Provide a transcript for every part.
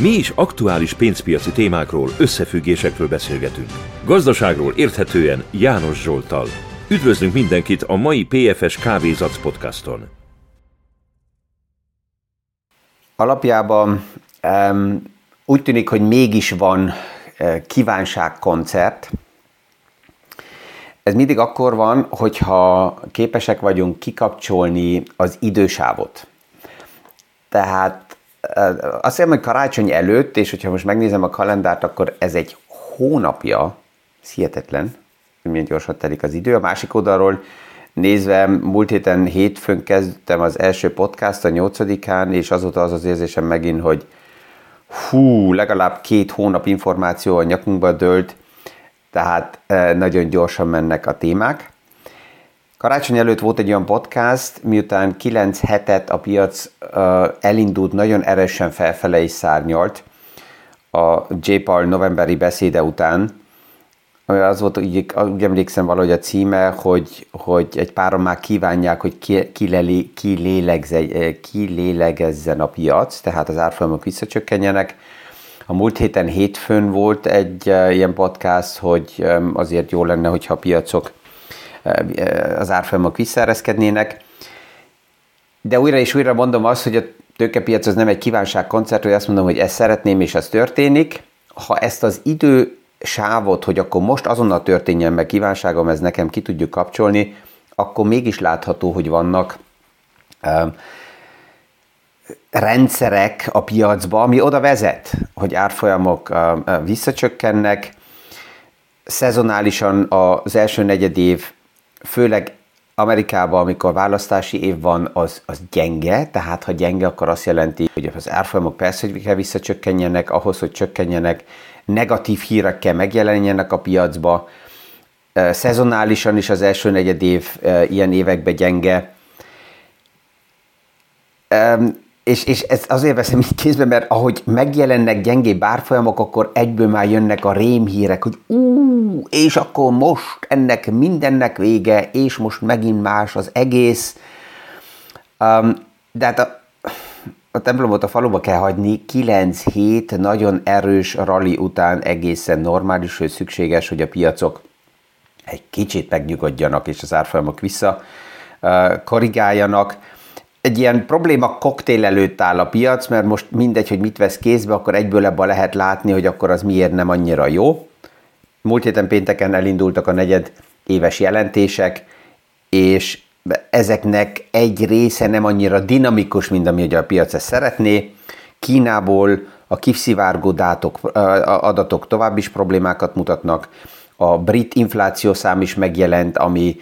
Mi is aktuális pénzpiaci témákról, összefüggésekről beszélgetünk. Gazdaságról érthetően János Zsoltal. Üdvözlünk mindenkit a mai PFS Kávézac podcaston. Alapjában um, úgy tűnik, hogy mégis van uh, kívánságkoncert. Ez mindig akkor van, hogyha képesek vagyunk kikapcsolni az idősávot. Tehát azt hiszem, hogy karácsony előtt, és hogyha most megnézem a kalendárt, akkor ez egy hónapja, ez hihetetlen, milyen gyorsan telik az idő. A másik oldalról nézve, múlt héten hétfőn kezdtem az első podcast a nyolcadikán, és azóta az az érzésem megint, hogy hú, legalább két hónap információ a nyakunkba dőlt, tehát nagyon gyorsan mennek a témák. Karácsony előtt volt egy olyan podcast, miután 9 hetet a piac elindult nagyon erősen felfele és szárnyalt a J. Paul novemberi beszéde után. Az volt, úgy, úgy emlékszem valahogy a címe, hogy, hogy egy páron már kívánják, hogy kilélegezzen a piac, tehát az árfolyamok visszacsökkenjenek. A múlt héten hétfőn volt egy ilyen podcast, hogy azért jó lenne, hogyha a piacok az árfolyamok visszaereszkednének. De újra és újra mondom azt, hogy a tőkepiac az nem egy kívánságkoncert, hogy azt mondom, hogy ezt szeretném, és ez történik. Ha ezt az idő sávot, hogy akkor most azonnal történjen meg kívánságom, ez nekem ki tudjuk kapcsolni, akkor mégis látható, hogy vannak uh, rendszerek a piacba, ami oda vezet, hogy árfolyamok uh, visszacsökkennek, szezonálisan az első negyed év főleg Amerikában, amikor választási év van, az, az gyenge, tehát ha gyenge, akkor azt jelenti, hogy az árfolyamok persze, hogy kell visszacsökkenjenek, ahhoz, hogy csökkenjenek, negatív hírek kell megjelenjenek a piacba, szezonálisan is az első negyed év ilyen években gyenge és, és ezt azért veszem így kézbe, mert ahogy megjelennek gyengébb árfolyamok, akkor egyből már jönnek a rémhírek, hogy ú, és akkor most ennek mindennek vége, és most megint más az egész. Um, de hát a, a templomot a faluba kell hagyni, 9 hét nagyon erős rally után egészen normális, hogy szükséges, hogy a piacok egy kicsit megnyugodjanak, és az árfolyamok vissza uh, korrigáljanak egy ilyen probléma koktél előtt áll a piac, mert most mindegy, hogy mit vesz kézbe, akkor egyből ebben lehet látni, hogy akkor az miért nem annyira jó. Múlt héten pénteken elindultak a negyed éves jelentések, és ezeknek egy része nem annyira dinamikus, mint ami a piac ezt szeretné. Kínából a kifszivárgó dátok, adatok tovább is problémákat mutatnak. A brit infláció szám is megjelent, ami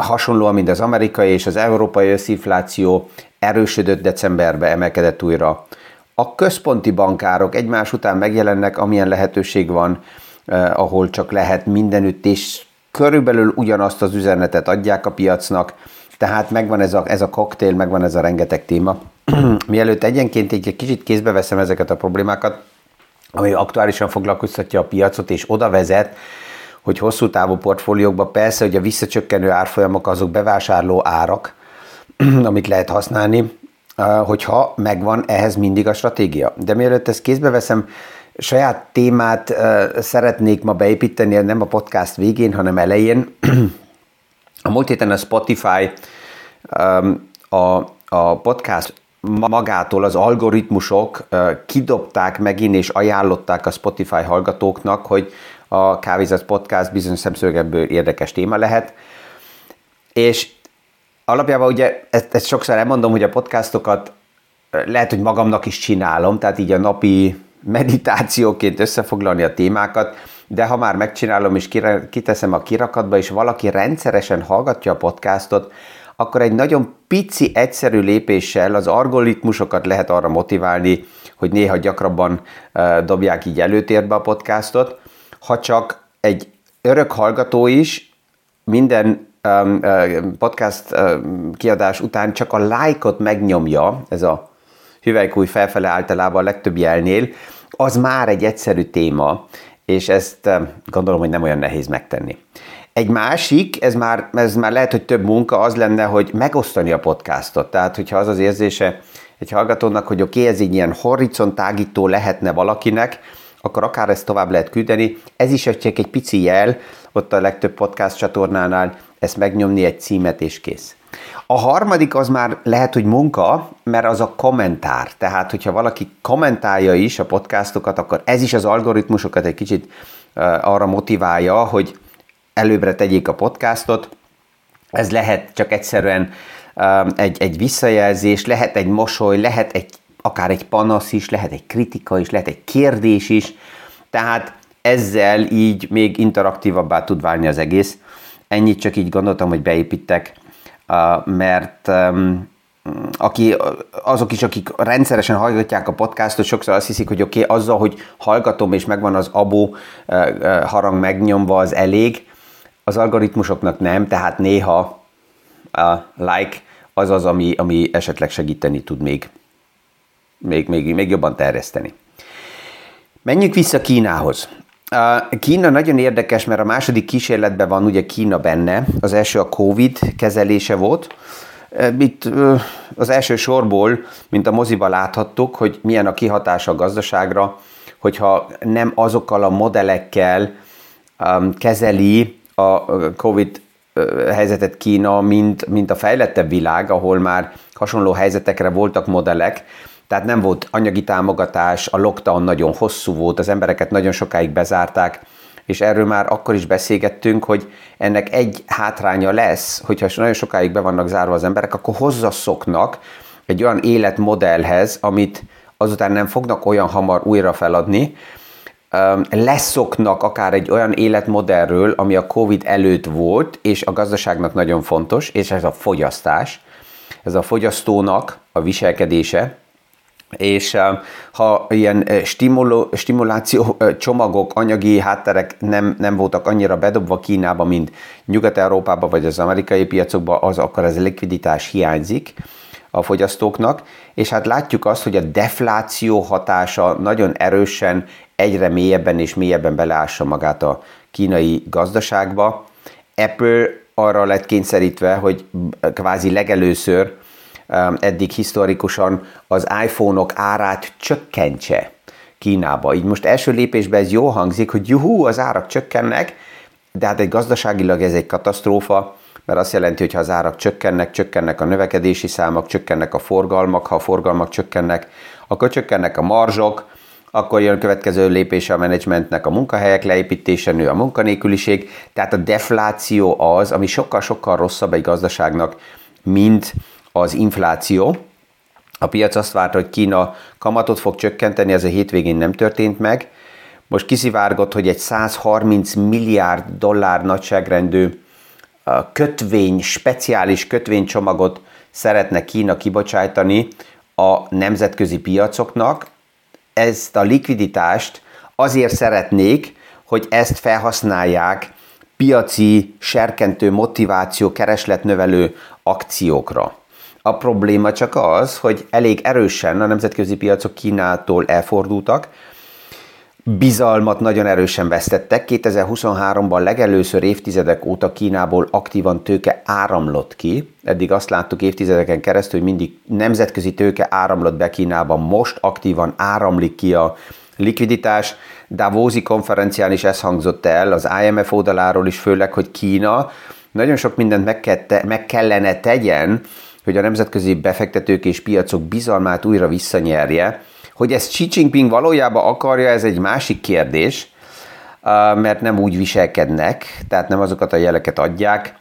hasonlóan, mint az amerikai és az európai összinfláció erősödött decemberbe, emelkedett újra. A központi bankárok egymás után megjelennek, amilyen lehetőség van, eh, ahol csak lehet mindenütt, és körülbelül ugyanazt az üzenetet adják a piacnak, tehát megvan ez a, ez a koktél, megvan ez a rengeteg téma. Mielőtt egyenként egy kicsit kézbe veszem ezeket a problémákat, ami aktuálisan foglalkoztatja a piacot, és oda vezet, hogy hosszú távú portfóliókban persze, hogy a visszacsökkenő árfolyamok azok bevásárló árak, amit lehet használni, hogyha megvan ehhez mindig a stratégia. De mielőtt ezt kézbe veszem, saját témát szeretnék ma beépíteni, nem a podcast végén, hanem elején. A múlt héten a Spotify a, a podcast magától az algoritmusok kidobták megint és ajánlották a Spotify hallgatóknak, hogy a Kávézat Podcast bizonyos szemszögebből érdekes téma lehet. És alapjában ugye ezt, ezt sokszor elmondom, hogy a podcastokat lehet, hogy magamnak is csinálom, tehát így a napi meditációként összefoglalni a témákat, de ha már megcsinálom és kiteszem a kirakatba, és valaki rendszeresen hallgatja a podcastot, akkor egy nagyon pici, egyszerű lépéssel az algoritmusokat lehet arra motiválni, hogy néha gyakrabban dobják így előtérbe a podcastot, ha csak egy örök hallgató is minden um, uh, podcast um, kiadás után csak a lájkot megnyomja, ez a hüvelykúj felfele általában a legtöbb jelnél, az már egy egyszerű téma, és ezt um, gondolom, hogy nem olyan nehéz megtenni. Egy másik, ez már, ez már lehet, hogy több munka, az lenne, hogy megosztani a podcastot. Tehát, hogyha az az érzése egy hallgatónak, hogy oké, okay, ez egy ilyen horizontágító lehetne valakinek, akkor akár ezt tovább lehet küldeni. Ez is csak egy pici jel, ott a legtöbb podcast csatornánál ezt megnyomni egy címet és kész. A harmadik az már lehet, hogy munka, mert az a kommentár. Tehát, hogyha valaki kommentálja is a podcastokat, akkor ez is az algoritmusokat egy kicsit arra motiválja, hogy előbbre tegyék a podcastot. Ez lehet csak egyszerűen egy, egy visszajelzés, lehet egy mosoly, lehet egy, akár egy panasz is, lehet egy kritika is, lehet egy kérdés is. Tehát ezzel így még interaktívabbá tud válni az egész. Ennyit csak így gondoltam, hogy beépítek, mert aki, azok is, akik rendszeresen hallgatják a podcastot, sokszor azt hiszik, hogy oké, okay, azzal, hogy hallgatom és megvan az abó harang megnyomva, az elég. Az algoritmusoknak nem, tehát néha a like az az, ami, ami esetleg segíteni tud még, még, még, még jobban terjeszteni. Menjünk vissza Kínához. Kína nagyon érdekes, mert a második kísérletben van ugye Kína benne. Az első a Covid kezelése volt. Itt az első sorból, mint a moziba láthattuk, hogy milyen a kihatása a gazdaságra, hogyha nem azokkal a modellekkel kezeli a Covid helyzetet Kína, mint, mint a fejlettebb világ, ahol már hasonló helyzetekre voltak modellek, tehát nem volt anyagi támogatás, a lockdown nagyon hosszú volt, az embereket nagyon sokáig bezárták, és erről már akkor is beszélgettünk, hogy ennek egy hátránya lesz, hogyha nagyon sokáig be vannak zárva az emberek, akkor hozzaszoknak egy olyan életmodellhez, amit azután nem fognak olyan hamar újra feladni, leszoknak akár egy olyan életmodellről, ami a Covid előtt volt, és a gazdaságnak nagyon fontos, és ez a fogyasztás, ez a fogyasztónak a viselkedése, és ha ilyen stimuló, stimuláció csomagok, anyagi hátterek nem, nem voltak annyira bedobva Kínába, mint Nyugat-Európába vagy az amerikai piacokba, az akkor ez likviditás hiányzik a fogyasztóknak, és hát látjuk azt, hogy a defláció hatása nagyon erősen egyre mélyebben és mélyebben beleássa magát a kínai gazdaságba. Apple arra lett kényszerítve, hogy kvázi legelőször eddig historikusan az iPhone-ok árát csökkentse Kínába. Így most első lépésben ez jó hangzik, hogy juhú, az árak csökkennek, de hát egy gazdaságilag ez egy katasztrófa, mert azt jelenti, hogy ha az árak csökkennek, csökkennek a növekedési számok, csökkennek a forgalmak, ha a forgalmak csökkennek, akkor csökkennek a marzsok, akkor jön a következő lépése a menedzsmentnek a munkahelyek leépítése, nő a munkanélküliség, tehát a defláció az, ami sokkal-sokkal rosszabb egy gazdaságnak, mint az infláció. A piac azt várta, hogy Kína kamatot fog csökkenteni, ez a hétvégén nem történt meg. Most kiszivárgott, hogy egy 130 milliárd dollár nagyságrendű kötvény, speciális kötvénycsomagot szeretne Kína kibocsájtani a nemzetközi piacoknak. Ezt a likviditást azért szeretnék, hogy ezt felhasználják piaci, serkentő, motiváció, keresletnövelő akciókra. A probléma csak az, hogy elég erősen a nemzetközi piacok Kínától elfordultak, bizalmat nagyon erősen vesztettek. 2023-ban legelőször évtizedek óta Kínából aktívan tőke áramlott ki. Eddig azt láttuk évtizedeken keresztül, hogy mindig nemzetközi tőke áramlott be Kínába, most aktívan áramlik ki a likviditás. Davózi konferencián is ez hangzott el, az IMF oldaláról is főleg, hogy Kína nagyon sok mindent meg kellene tegyen, hogy a nemzetközi befektetők és piacok bizalmát újra visszanyerje. Hogy ezt Xi Jinping valójában akarja, ez egy másik kérdés, mert nem úgy viselkednek, tehát nem azokat a jeleket adják.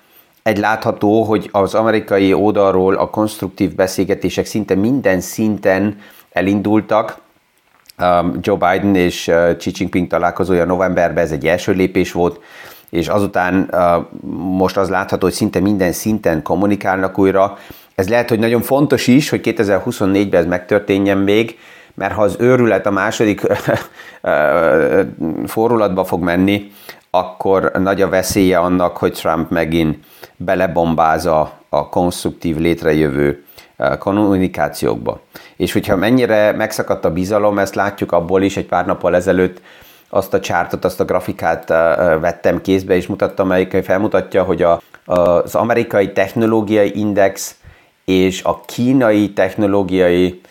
Egy látható, hogy az amerikai oldalról a konstruktív beszélgetések szinte minden szinten elindultak. Joe Biden és Xi Jinping találkozója novemberben, ez egy első lépés volt, és azután most az látható, hogy szinte minden szinten kommunikálnak újra, ez lehet, hogy nagyon fontos is, hogy 2024-ben ez megtörténjen még, mert ha az őrület a második forrulatba fog menni, akkor nagy a veszélye annak, hogy Trump megint belebombázza a konstruktív létrejövő kommunikációkba. És hogyha mennyire megszakadt a bizalom, ezt látjuk abból is, egy pár nappal ezelőtt azt a csártot, azt a grafikát vettem kézbe, és mutattam, amelyik felmutatja, hogy a, az amerikai technológiai index és a kínai technológiai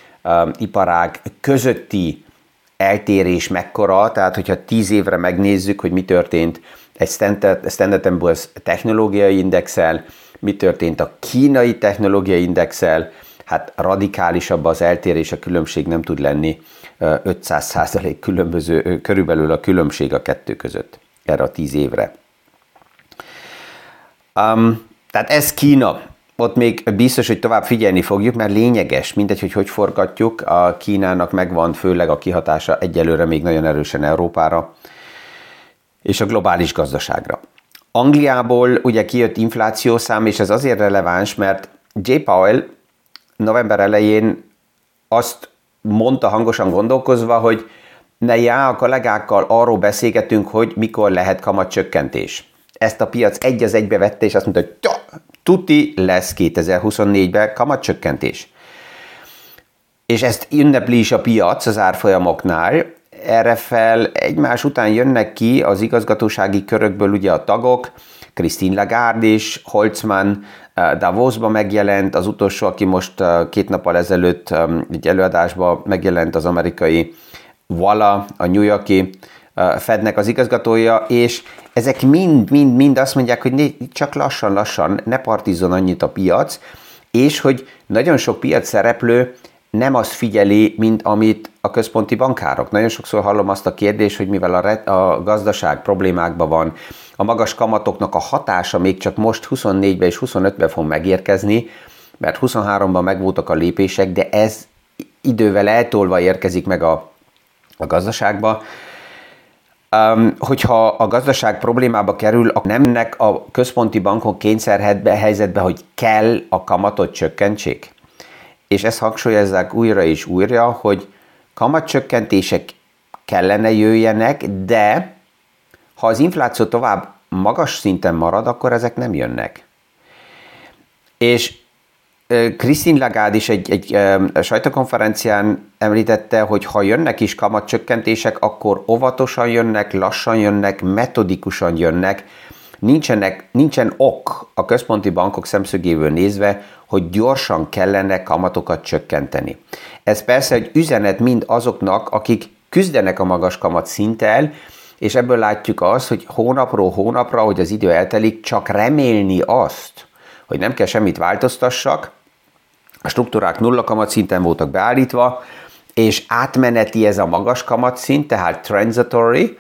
iparág közötti eltérés mekkora, tehát hogyha tíz évre megnézzük, hogy mi történt egy Standard, Standard Poor's technológiai indexel, mi történt a kínai technológiai indexel, hát radikálisabb az eltérés, a különbség nem tud lenni 500 különböző, körülbelül a különbség a kettő között erre a tíz évre. Um, tehát ez Kína. Ott még biztos, hogy tovább figyelni fogjuk, mert lényeges, mindegy, hogy hogy forgatjuk, a Kínának megvan főleg a kihatása egyelőre még nagyon erősen Európára és a globális gazdaságra. Angliából ugye kijött inflációszám, és ez azért releváns, mert J. Powell november elején azt mondta hangosan gondolkozva, hogy ne já, a kollégákkal arról beszélgetünk, hogy mikor lehet kamatcsökkentés. Ezt a piac egy az egybe vette, és azt mondta, hogy tuti lesz 2024-ben kamatcsökkentés. És ezt ünnepli is a piac az árfolyamoknál, erre fel egymás után jönnek ki az igazgatósági körökből ugye a tagok, Christine Lagarde is, Holzmann eh, Davosba megjelent, az utolsó, aki most eh, két nappal ezelőtt egy előadásban megjelent az amerikai Walla, a New Yorki Fednek az igazgatója, és ezek mind-mind-mind azt mondják, hogy csak lassan-lassan ne partizzon annyit a piac, és hogy nagyon sok piac szereplő nem azt figyeli, mint amit a központi bankárok. Nagyon sokszor hallom azt a kérdést, hogy mivel a, a gazdaság problémákban van, a magas kamatoknak a hatása még csak most 24-ben és 25-ben fog megérkezni, mert 23-ban megvoltak a lépések, de ez idővel eltolva érkezik meg a, a gazdaságba. Hogyha a gazdaság problémába kerül, akkor nem a központi bankok kényszerhetbe helyzetbe, hogy kell a kamatot csökkentsék és ezt hangsúlyozzák újra és újra, hogy kamatcsökkentések kellene jöjjenek, de ha az infláció tovább magas szinten marad, akkor ezek nem jönnek. És Christine Lagarde is egy, egy sajtókonferencián említette, hogy ha jönnek is kamatcsökkentések, akkor óvatosan jönnek, lassan jönnek, metodikusan jönnek, nincsenek, nincsen ok a központi bankok szemszögéből nézve, hogy gyorsan kellene kamatokat csökkenteni. Ez persze egy üzenet mind azoknak, akik küzdenek a magas kamat szinttel, és ebből látjuk azt, hogy hónapról hónapra, hogy az idő eltelik, csak remélni azt, hogy nem kell semmit változtassak, a struktúrák nulla kamat szinten voltak beállítva, és átmeneti ez a magas kamatszint, tehát transitory,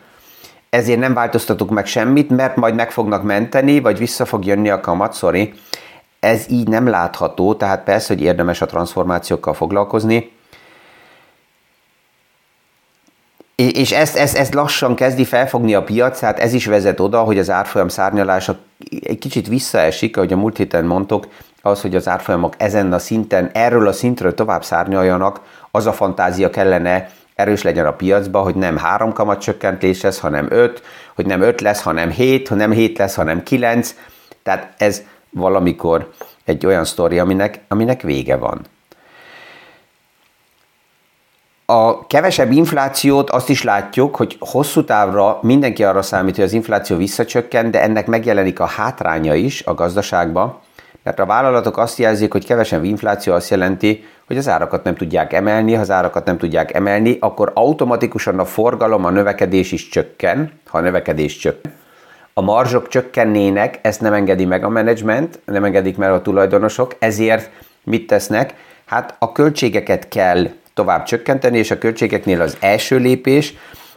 ezért nem változtatok meg semmit, mert majd meg fognak menteni, vagy vissza fog jönni a kamat, sorry. Ez így nem látható, tehát persze, hogy érdemes a transformációkkal foglalkozni. És ezt, ezt, ezt lassan kezdi felfogni a piac, tehát ez is vezet oda, hogy az árfolyam szárnyalása egy kicsit visszaesik, ahogy a múlt héten mondtok, az, hogy az árfolyamok ezen a szinten, erről a szintről tovább szárnyaljanak, az a fantázia kellene, erős legyen a piacba, hogy nem három kamat csökkentés lesz, hanem öt, hogy nem öt lesz, hanem hét, hogy nem hét lesz, hanem kilenc. Tehát ez valamikor egy olyan sztori, aminek, aminek vége van. A kevesebb inflációt azt is látjuk, hogy hosszú távra mindenki arra számít, hogy az infláció visszacsökken, de ennek megjelenik a hátránya is a gazdaságban, mert a vállalatok azt jelzik, hogy kevesebb infláció azt jelenti, hogy az árakat nem tudják emelni, ha az árakat nem tudják emelni, akkor automatikusan a forgalom, a növekedés is csökken, ha a növekedés csökken. A marzsok csökkennének, ezt nem engedi meg a menedzsment, nem engedik meg a tulajdonosok, ezért mit tesznek? Hát a költségeket kell tovább csökkenteni, és a költségeknél az első lépés,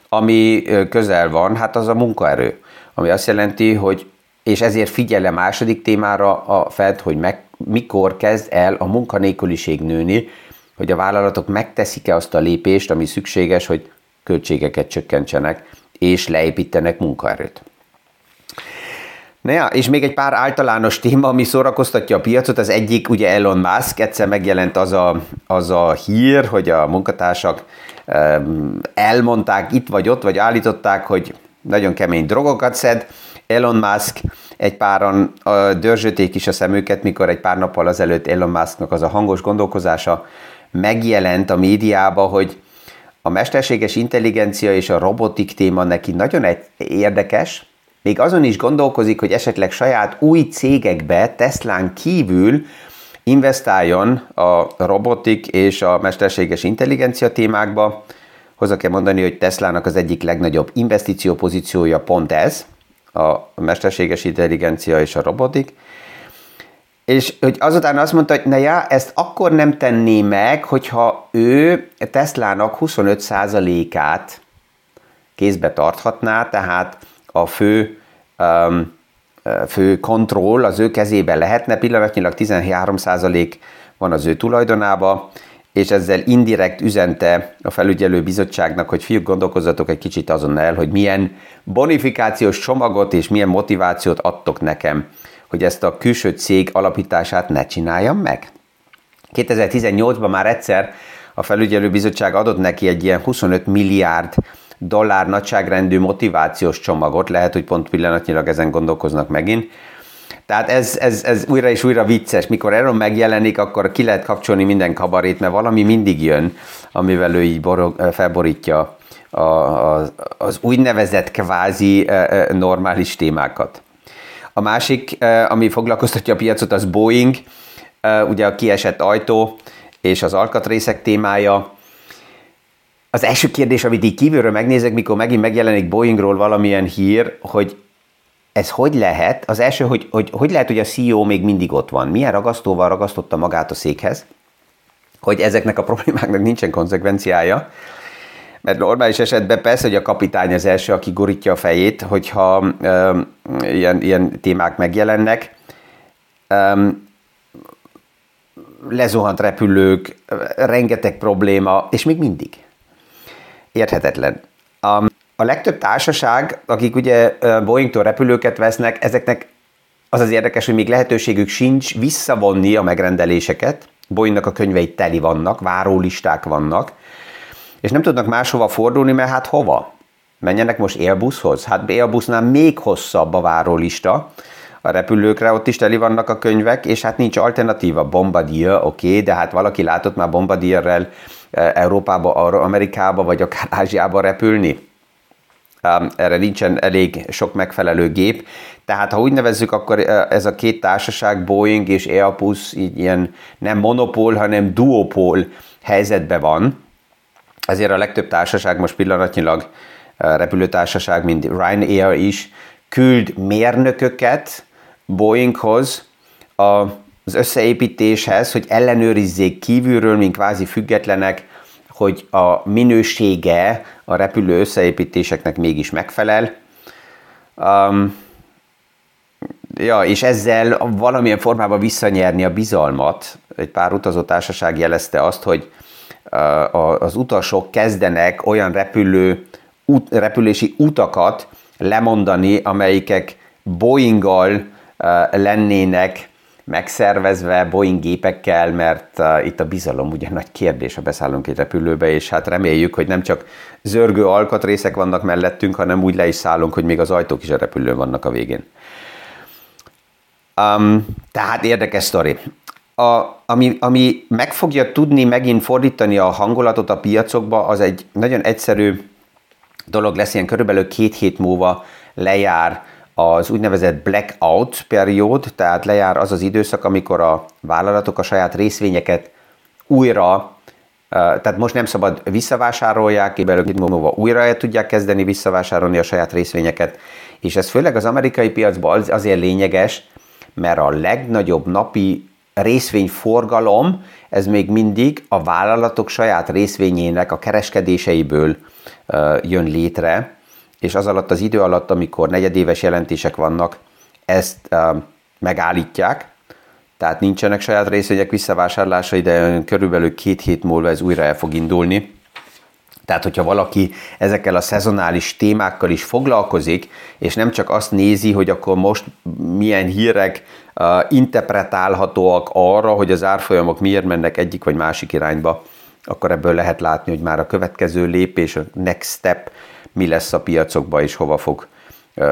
ami közel van, hát az a munkaerő. Ami azt jelenti, hogy és ezért figyel második témára a Fed, hogy meg, mikor kezd el a munkanélküliség nőni, hogy a vállalatok megteszik-e azt a lépést, ami szükséges, hogy költségeket csökkentsenek, és leépítenek munkaerőt. Na ja, és még egy pár általános téma, ami szórakoztatja a piacot. Az egyik ugye Elon Musk, egyszer megjelent az a, az a hír, hogy a munkatársak elmondták itt vagy ott, vagy állították, hogy nagyon kemény drogokat szed, Elon Musk, egy páran dörzsöték is a szemüket, mikor egy pár nappal azelőtt Elon Musknak az a hangos gondolkozása megjelent a médiába, hogy a mesterséges intelligencia és a robotik téma neki nagyon érdekes, még azon is gondolkozik, hogy esetleg saját új cégekbe, Teslán kívül investáljon a robotik és a mesterséges intelligencia témákba. Hozzá kell mondani, hogy Teslának az egyik legnagyobb investíció pozíciója pont ez, a mesterséges intelligencia és a robotik. És hogy azután azt mondta, hogy na ja, ezt akkor nem tenné meg, hogyha ő Teslának 25%-át kézbe tarthatná, tehát a fő um, fő kontroll az ő kezében lehetne, pillanatnyilag 13% van az ő tulajdonába, és ezzel indirekt üzente a felügyelő bizottságnak, hogy fiúk gondolkozzatok egy kicsit azon el, hogy milyen bonifikációs csomagot és milyen motivációt adtok nekem, hogy ezt a külső cég alapítását ne csináljam meg. 2018-ban már egyszer a felügyelő bizottság adott neki egy ilyen 25 milliárd dollár nagyságrendű motivációs csomagot, lehet, hogy pont pillanatnyilag ezen gondolkoznak megint. Tehát ez, ez, ez újra és újra vicces. Mikor erről megjelenik, akkor ki lehet kapcsolni minden kabarét, mert valami mindig jön, amivel ő így borog, felborítja a, a, az úgynevezett kvázi normális témákat. A másik, ami foglalkoztatja a piacot, az Boeing, ugye a kiesett ajtó és az alkatrészek témája. Az első kérdés, amit így kívülről megnézek, mikor megint megjelenik Boeingról valamilyen hír, hogy ez hogy lehet? Az első, hogy, hogy hogy lehet, hogy a CEO még mindig ott van? Milyen ragasztóval ragasztotta magát a székhez? Hogy ezeknek a problémáknak nincsen konzekvenciája. Mert normális esetben persze, hogy a kapitány az első, aki gurítja a fejét, hogyha ö, ilyen, ilyen témák megjelennek. Ö, lezuhant repülők, rengeteg probléma, és még mindig. Érthetetlen. A, a legtöbb társaság, akik ugye Boeing-tól repülőket vesznek, ezeknek az az érdekes, hogy még lehetőségük sincs visszavonni a megrendeléseket. Boeingnak a könyvei teli vannak, várólisták vannak, és nem tudnak máshova fordulni, mert hát hova? Menjenek most Airbushoz? Hát Airbusnál még hosszabb a várólista, a repülőkre, ott is teli vannak a könyvek, és hát nincs alternatíva. Bombardier, oké, okay, de hát valaki látott már Bombardierrel Európába, Amerikába, vagy akár Ázsiába repülni. Erre nincsen elég sok megfelelő gép. Tehát ha úgy nevezzük, akkor ez a két társaság, Boeing és Airbus így ilyen nem monopól, hanem duopól helyzetben van. Ezért a legtöbb társaság most pillanatnyilag repülőtársaság, mint Ryanair is, küld mérnököket Boeinghoz az összeépítéshez, hogy ellenőrizzék kívülről, mint kvázi függetlenek, hogy a minősége a repülő összeépítéseknek mégis megfelel. Um, ja, és ezzel valamilyen formában visszanyerni a bizalmat. Egy pár utazótársaság jelezte azt, hogy uh, az utasok kezdenek olyan repülő, út, repülési utakat lemondani, amelyikek Boeing-gal lennének megszervezve Boeing gépekkel, mert uh, itt a bizalom ugye nagy kérdés, ha beszállunk egy repülőbe, és hát reméljük, hogy nem csak zörgő alkatrészek vannak mellettünk, hanem úgy le is szállunk, hogy még az ajtók is a repülőn vannak a végén. Um, tehát érdekes sztori. A, ami, ami meg fogja tudni megint fordítani a hangulatot a piacokba, az egy nagyon egyszerű dolog lesz, ilyen körülbelül két hét múlva lejár az úgynevezett blackout periód, tehát lejár az az időszak, amikor a vállalatok a saját részvényeket újra, tehát most nem szabad visszavásárolják, kibelőbb itt múlva újra el tudják kezdeni visszavásárolni a saját részvényeket, és ez főleg az amerikai piacban azért lényeges, mert a legnagyobb napi részvényforgalom, ez még mindig a vállalatok saját részvényének a kereskedéseiből jön létre, és az alatt az idő alatt, amikor negyedéves jelentések vannak, ezt uh, megállítják, tehát nincsenek saját részvények visszavásárlásai, de körülbelül két hét múlva ez újra el fog indulni. Tehát, hogyha valaki ezekkel a szezonális témákkal is foglalkozik, és nem csak azt nézi, hogy akkor most milyen hírek uh, interpretálhatóak arra, hogy az árfolyamok miért mennek egyik vagy másik irányba, akkor ebből lehet látni, hogy már a következő lépés, a next step mi lesz a piacokba és hova fog,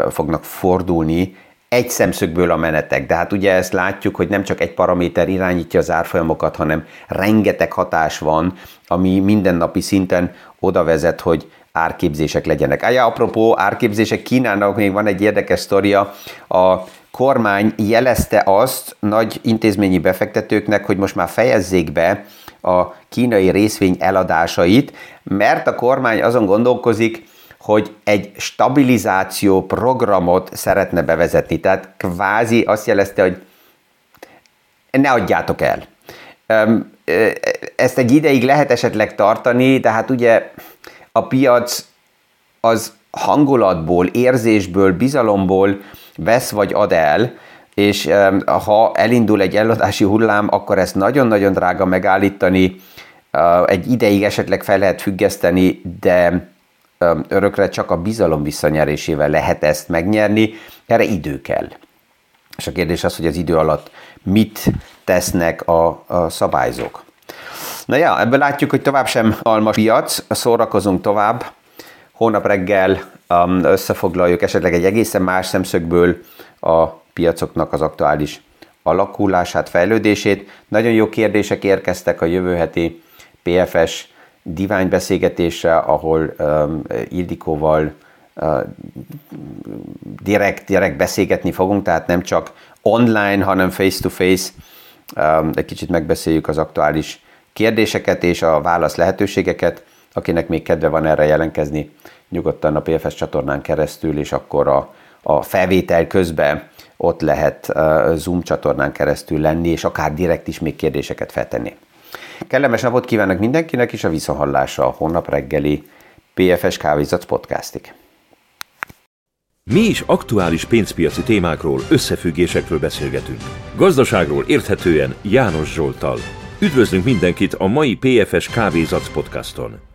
fognak fordulni egy szemszögből a menetek. De hát ugye ezt látjuk, hogy nem csak egy paraméter irányítja az árfolyamokat, hanem rengeteg hatás van, ami mindennapi szinten oda vezet, hogy árképzések legyenek. Ja, apropó árképzések, Kínának még van egy érdekes sztoria, a kormány jelezte azt nagy intézményi befektetőknek, hogy most már fejezzék be a kínai részvény eladásait, mert a kormány azon gondolkozik, hogy egy stabilizáció programot szeretne bevezetni. Tehát kvázi azt jelezte, hogy ne adjátok el. Ezt egy ideig lehet esetleg tartani, de hát ugye a piac az hangulatból, érzésből, bizalomból vesz vagy ad el, és ha elindul egy eladási hullám, akkor ezt nagyon-nagyon drága megállítani, egy ideig esetleg fel lehet függeszteni, de örökre csak a bizalom visszanyerésével lehet ezt megnyerni, erre idő kell. És a kérdés az, hogy az idő alatt mit tesznek a, a szabályzók. Na ja, ebből látjuk, hogy tovább sem almas piac, szórakozunk tovább. Hónap reggel um, összefoglaljuk esetleg egy egészen más szemszögből a piacoknak az aktuális alakulását, fejlődését. Nagyon jó kérdések érkeztek a jövő heti PFS diványbeszélgetésre, ahol um, Ildikóval uh, direkt, direkt beszélgetni fogunk, tehát nem csak online, hanem face-to-face. Um, egy kicsit megbeszéljük az aktuális kérdéseket és a válasz lehetőségeket. Akinek még kedve van erre jelentkezni, nyugodtan a PFS csatornán keresztül, és akkor a, a felvétel közben ott lehet uh, Zoom csatornán keresztül lenni, és akár direkt is még kérdéseket feltenni. Kellemes napot kívánok mindenkinek, és a visszahallásra a hónap reggeli PFS Kávézac podcastig. Mi is aktuális pénzpiaci témákról, összefüggésekről beszélgetünk. Gazdaságról érthetően János Zsoltal. Üdvözlünk mindenkit a mai PFS Kávézac podcaston!